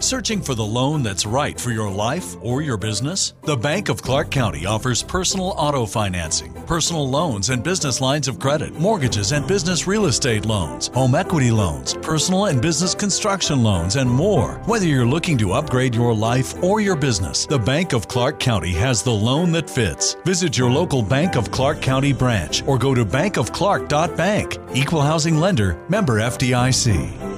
Searching for the loan that's right for your life or your business? The Bank of Clark County offers personal auto financing, personal loans and business lines of credit, mortgages and business real estate loans, home equity loans, personal and business construction loans, and more. Whether you're looking to upgrade your life or your business, the Bank of Clark County has the loan that fits. Visit your local Bank of Clark County branch or go to bankofclark.bank. Equal housing lender, member FDIC.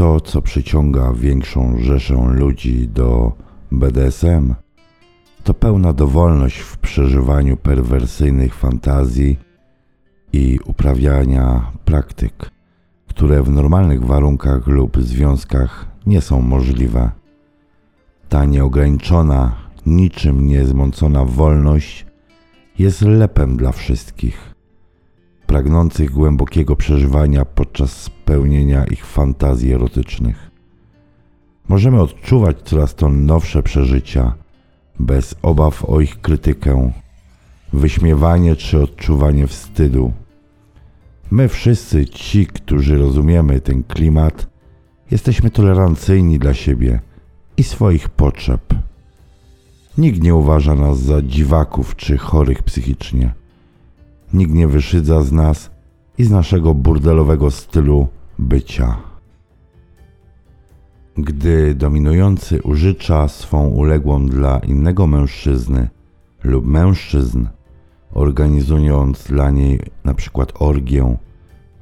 To, co przyciąga większą rzeszę ludzi do BDSM, to pełna dowolność w przeżywaniu perwersyjnych fantazji i uprawiania praktyk, które w normalnych warunkach lub związkach nie są możliwe. Ta nieograniczona, niczym niezmącona wolność jest lepem dla wszystkich pragnących głębokiego przeżywania podczas spełnienia ich fantazji erotycznych. Możemy odczuwać coraz to nowsze przeżycia, bez obaw o ich krytykę, wyśmiewanie czy odczuwanie wstydu. My wszyscy ci, którzy rozumiemy ten klimat, jesteśmy tolerancyjni dla siebie i swoich potrzeb. Nikt nie uważa nas za dziwaków czy chorych psychicznie. Nikt nie wyszydza z nas i z naszego burdelowego stylu bycia. Gdy dominujący użycza swą uległą dla innego mężczyzny lub mężczyzn, organizując dla niej przykład orgię,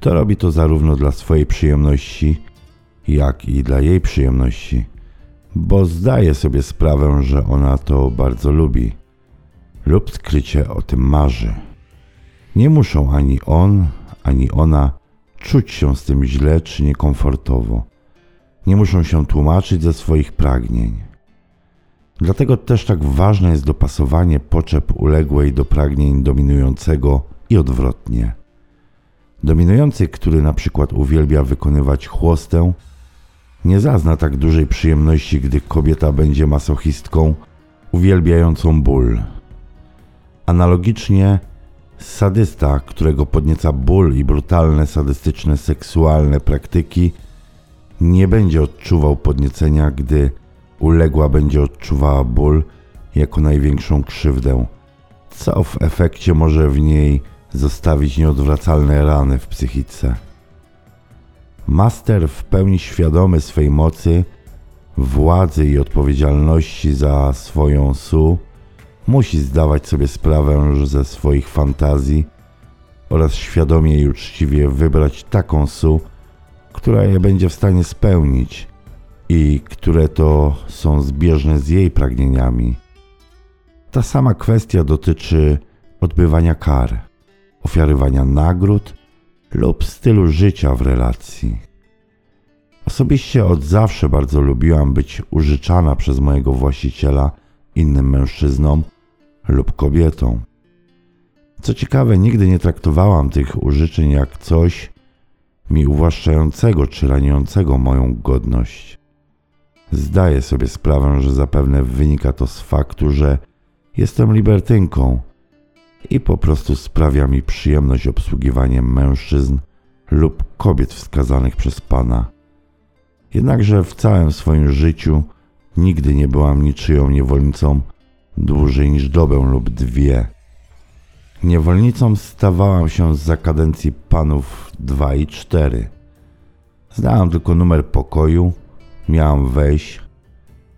to robi to zarówno dla swojej przyjemności, jak i dla jej przyjemności, bo zdaje sobie sprawę, że ona to bardzo lubi lub skrycie o tym marzy. Nie muszą ani on, ani ona czuć się z tym źle czy niekomfortowo. Nie muszą się tłumaczyć ze swoich pragnień. Dlatego też tak ważne jest dopasowanie potrzeb uległej do pragnień dominującego i odwrotnie. Dominujący, który na przykład uwielbia wykonywać chłostę, nie zazna tak dużej przyjemności, gdy kobieta będzie masochistką uwielbiającą ból. Analogicznie Sadysta, którego podnieca ból i brutalne, sadystyczne, seksualne praktyki, nie będzie odczuwał podniecenia, gdy uległa będzie odczuwała ból jako największą krzywdę, co w efekcie może w niej zostawić nieodwracalne rany w psychice. Master w pełni świadomy swej mocy, władzy i odpowiedzialności za swoją su musi zdawać sobie sprawę ze swoich fantazji oraz świadomie i uczciwie wybrać taką su, która je będzie w stanie spełnić i które to są zbieżne z jej pragnieniami. Ta sama kwestia dotyczy odbywania kar, ofiarywania nagród lub stylu życia w relacji. Osobiście od zawsze bardzo lubiłam być użyczana przez mojego właściciela innym mężczyznom lub kobietą. Co ciekawe, nigdy nie traktowałam tych użyczeń jak coś mi uwłaszczającego czy raniącego moją godność. Zdaję sobie sprawę, że zapewne wynika to z faktu, że jestem libertynką i po prostu sprawia mi przyjemność obsługiwanie mężczyzn lub kobiet wskazanych przez Pana. Jednakże w całym swoim życiu nigdy nie byłam niczyją niewolnicą dłużej niż dobę lub dwie. Niewolnicą stawałam się za kadencji panów dwa i cztery. Znałam tylko numer pokoju, miałam wejść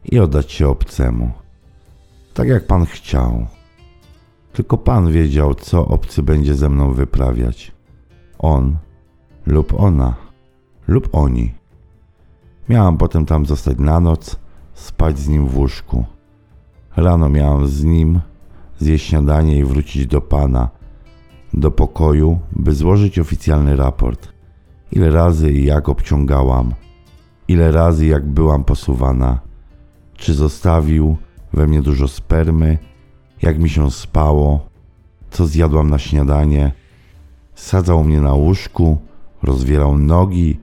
i oddać się obcemu. Tak jak pan chciał. Tylko pan wiedział, co obcy będzie ze mną wyprawiać. On lub ona lub oni. Miałam potem tam zostać na noc, spać z nim w łóżku. Rano miałam z nim zjeść śniadanie i wrócić do pana, do pokoju, by złożyć oficjalny raport. Ile razy i jak obciągałam, ile razy jak byłam posuwana, czy zostawił we mnie dużo spermy, jak mi się spało, co zjadłam na śniadanie. Sadzał mnie na łóżku, rozwierał nogi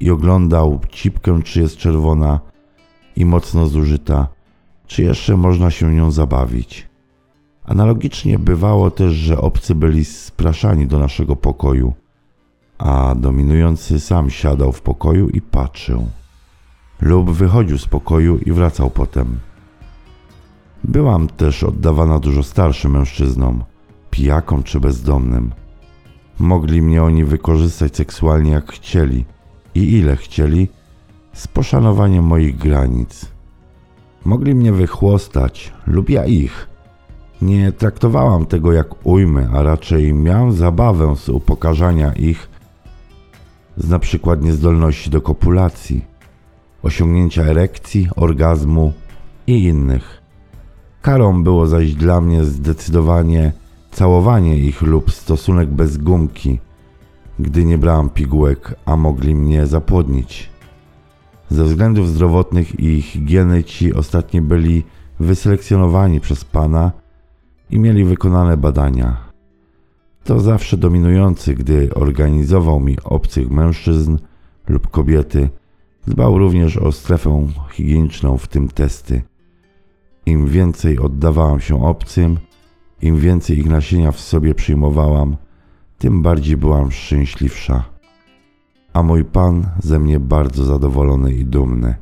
i oglądał cipkę, czy jest czerwona i mocno zużyta, czy jeszcze można się nią zabawić. Analogicznie bywało też, że obcy byli spraszani do naszego pokoju, a dominujący sam siadał w pokoju i patrzył. Lub wychodził z pokoju i wracał potem. Byłam też oddawana dużo starszym mężczyznom, pijakom czy bezdomnym. Mogli mnie oni wykorzystać seksualnie jak chcieli i ile chcieli, z poszanowaniem moich granic. Mogli mnie wychłostać lub ja ich. Nie traktowałam tego jak ujmy, a raczej miałam zabawę z upokarzania ich z na przykład niezdolności do kopulacji, osiągnięcia erekcji, orgazmu i innych. Karą było zaś dla mnie zdecydowanie całowanie ich lub stosunek bez gumki, gdy nie brałam pigułek, a mogli mnie zapłodnić. Ze względów zdrowotnych i higieny ci ostatni byli wyselekcjonowani przez pana i mieli wykonane badania. To zawsze dominujący, gdy organizował mi obcych mężczyzn lub kobiety, dbał również o strefę higieniczną, w tym testy. Im więcej oddawałam się obcym, im więcej ich nasienia w sobie przyjmowałam, tym bardziej byłam szczęśliwsza. A mój pan ze mnie bardzo zadowolony i dumny.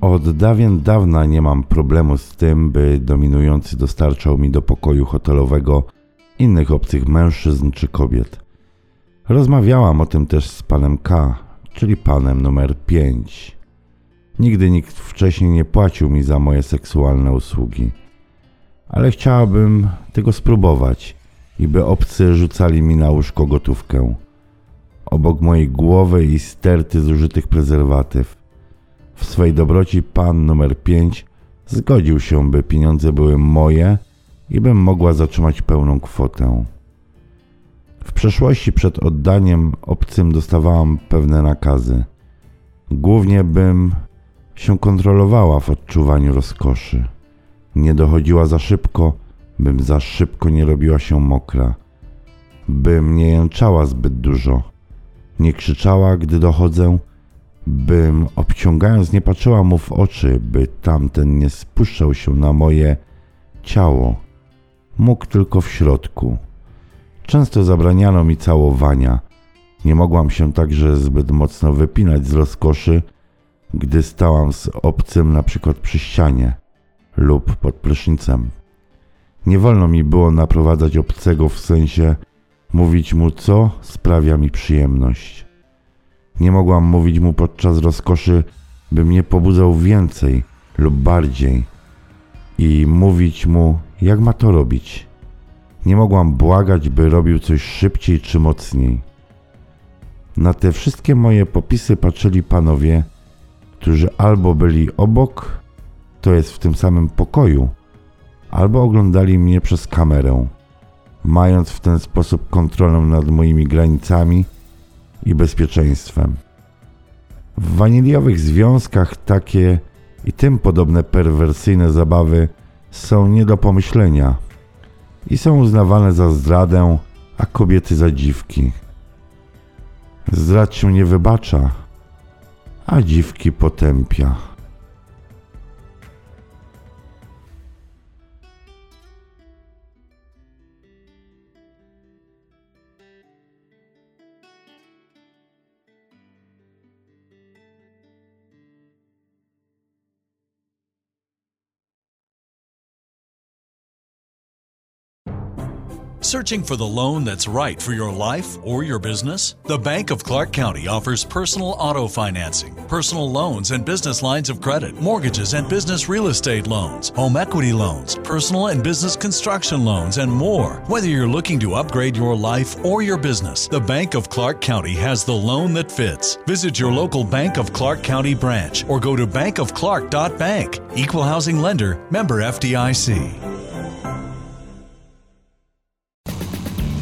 Od dawien dawna nie mam problemu z tym, by dominujący dostarczał mi do pokoju hotelowego innych obcych mężczyzn czy kobiet. Rozmawiałam o tym też z panem K, czyli panem numer 5. Nigdy nikt wcześniej nie płacił mi za moje seksualne usługi, ale chciałabym tego spróbować i by obcy rzucali mi na łóżko gotówkę. Obok mojej głowy i sterty zużytych prezerwatyw. W swej dobroci pan numer 5 zgodził się, by pieniądze były moje i bym mogła zatrzymać pełną kwotę. W przeszłości przed oddaniem obcym dostawałam pewne nakazy. Głównie bym się kontrolowała w odczuwaniu rozkoszy. Nie dochodziła za szybko, bym za szybko nie robiła się mokra. Bym nie jęczała zbyt dużo. Nie krzyczała, gdy dochodzę, bym obciągając nie patrzyła mu w oczy, by tamten nie spuszczał się na moje ciało. Mógł tylko w środku. Często zabraniano mi całowania. Nie mogłam się także zbyt mocno wypinać z rozkoszy, gdy stałam z obcym na przykład przy ścianie lub pod prysznicem. Nie wolno mi było naprowadzać obcego w sensie mówić mu, co sprawia mi przyjemność. Nie mogłam mówić mu podczas rozkoszy, by mnie pobudzał więcej lub bardziej i mówić mu, jak ma to robić. Nie mogłam błagać, by robił coś szybciej czy mocniej. Na te wszystkie moje popisy patrzyli panowie, którzy albo byli obok, to jest w tym samym pokoju, albo oglądali mnie przez kamerę, mając w ten sposób kontrolę nad moimi granicami i bezpieczeństwem. W waniliowych związkach takie i tym podobne perwersyjne zabawy są nie do pomyślenia i są uznawane za zdradę, a kobiety za dziwki. Zdrad się nie wybacza, a dziwki potępia. Searching for the loan that's right for your life or your business? The Bank of Clark County offers personal auto financing, personal loans and business lines of credit, mortgages and business real estate loans, home equity loans, personal and business construction loans, and more. Whether you're looking to upgrade your life or your business, the Bank of Clark County has the loan that fits. Visit your local Bank of Clark County branch or go to bankofclark.bank. Equal housing lender, member FDIC.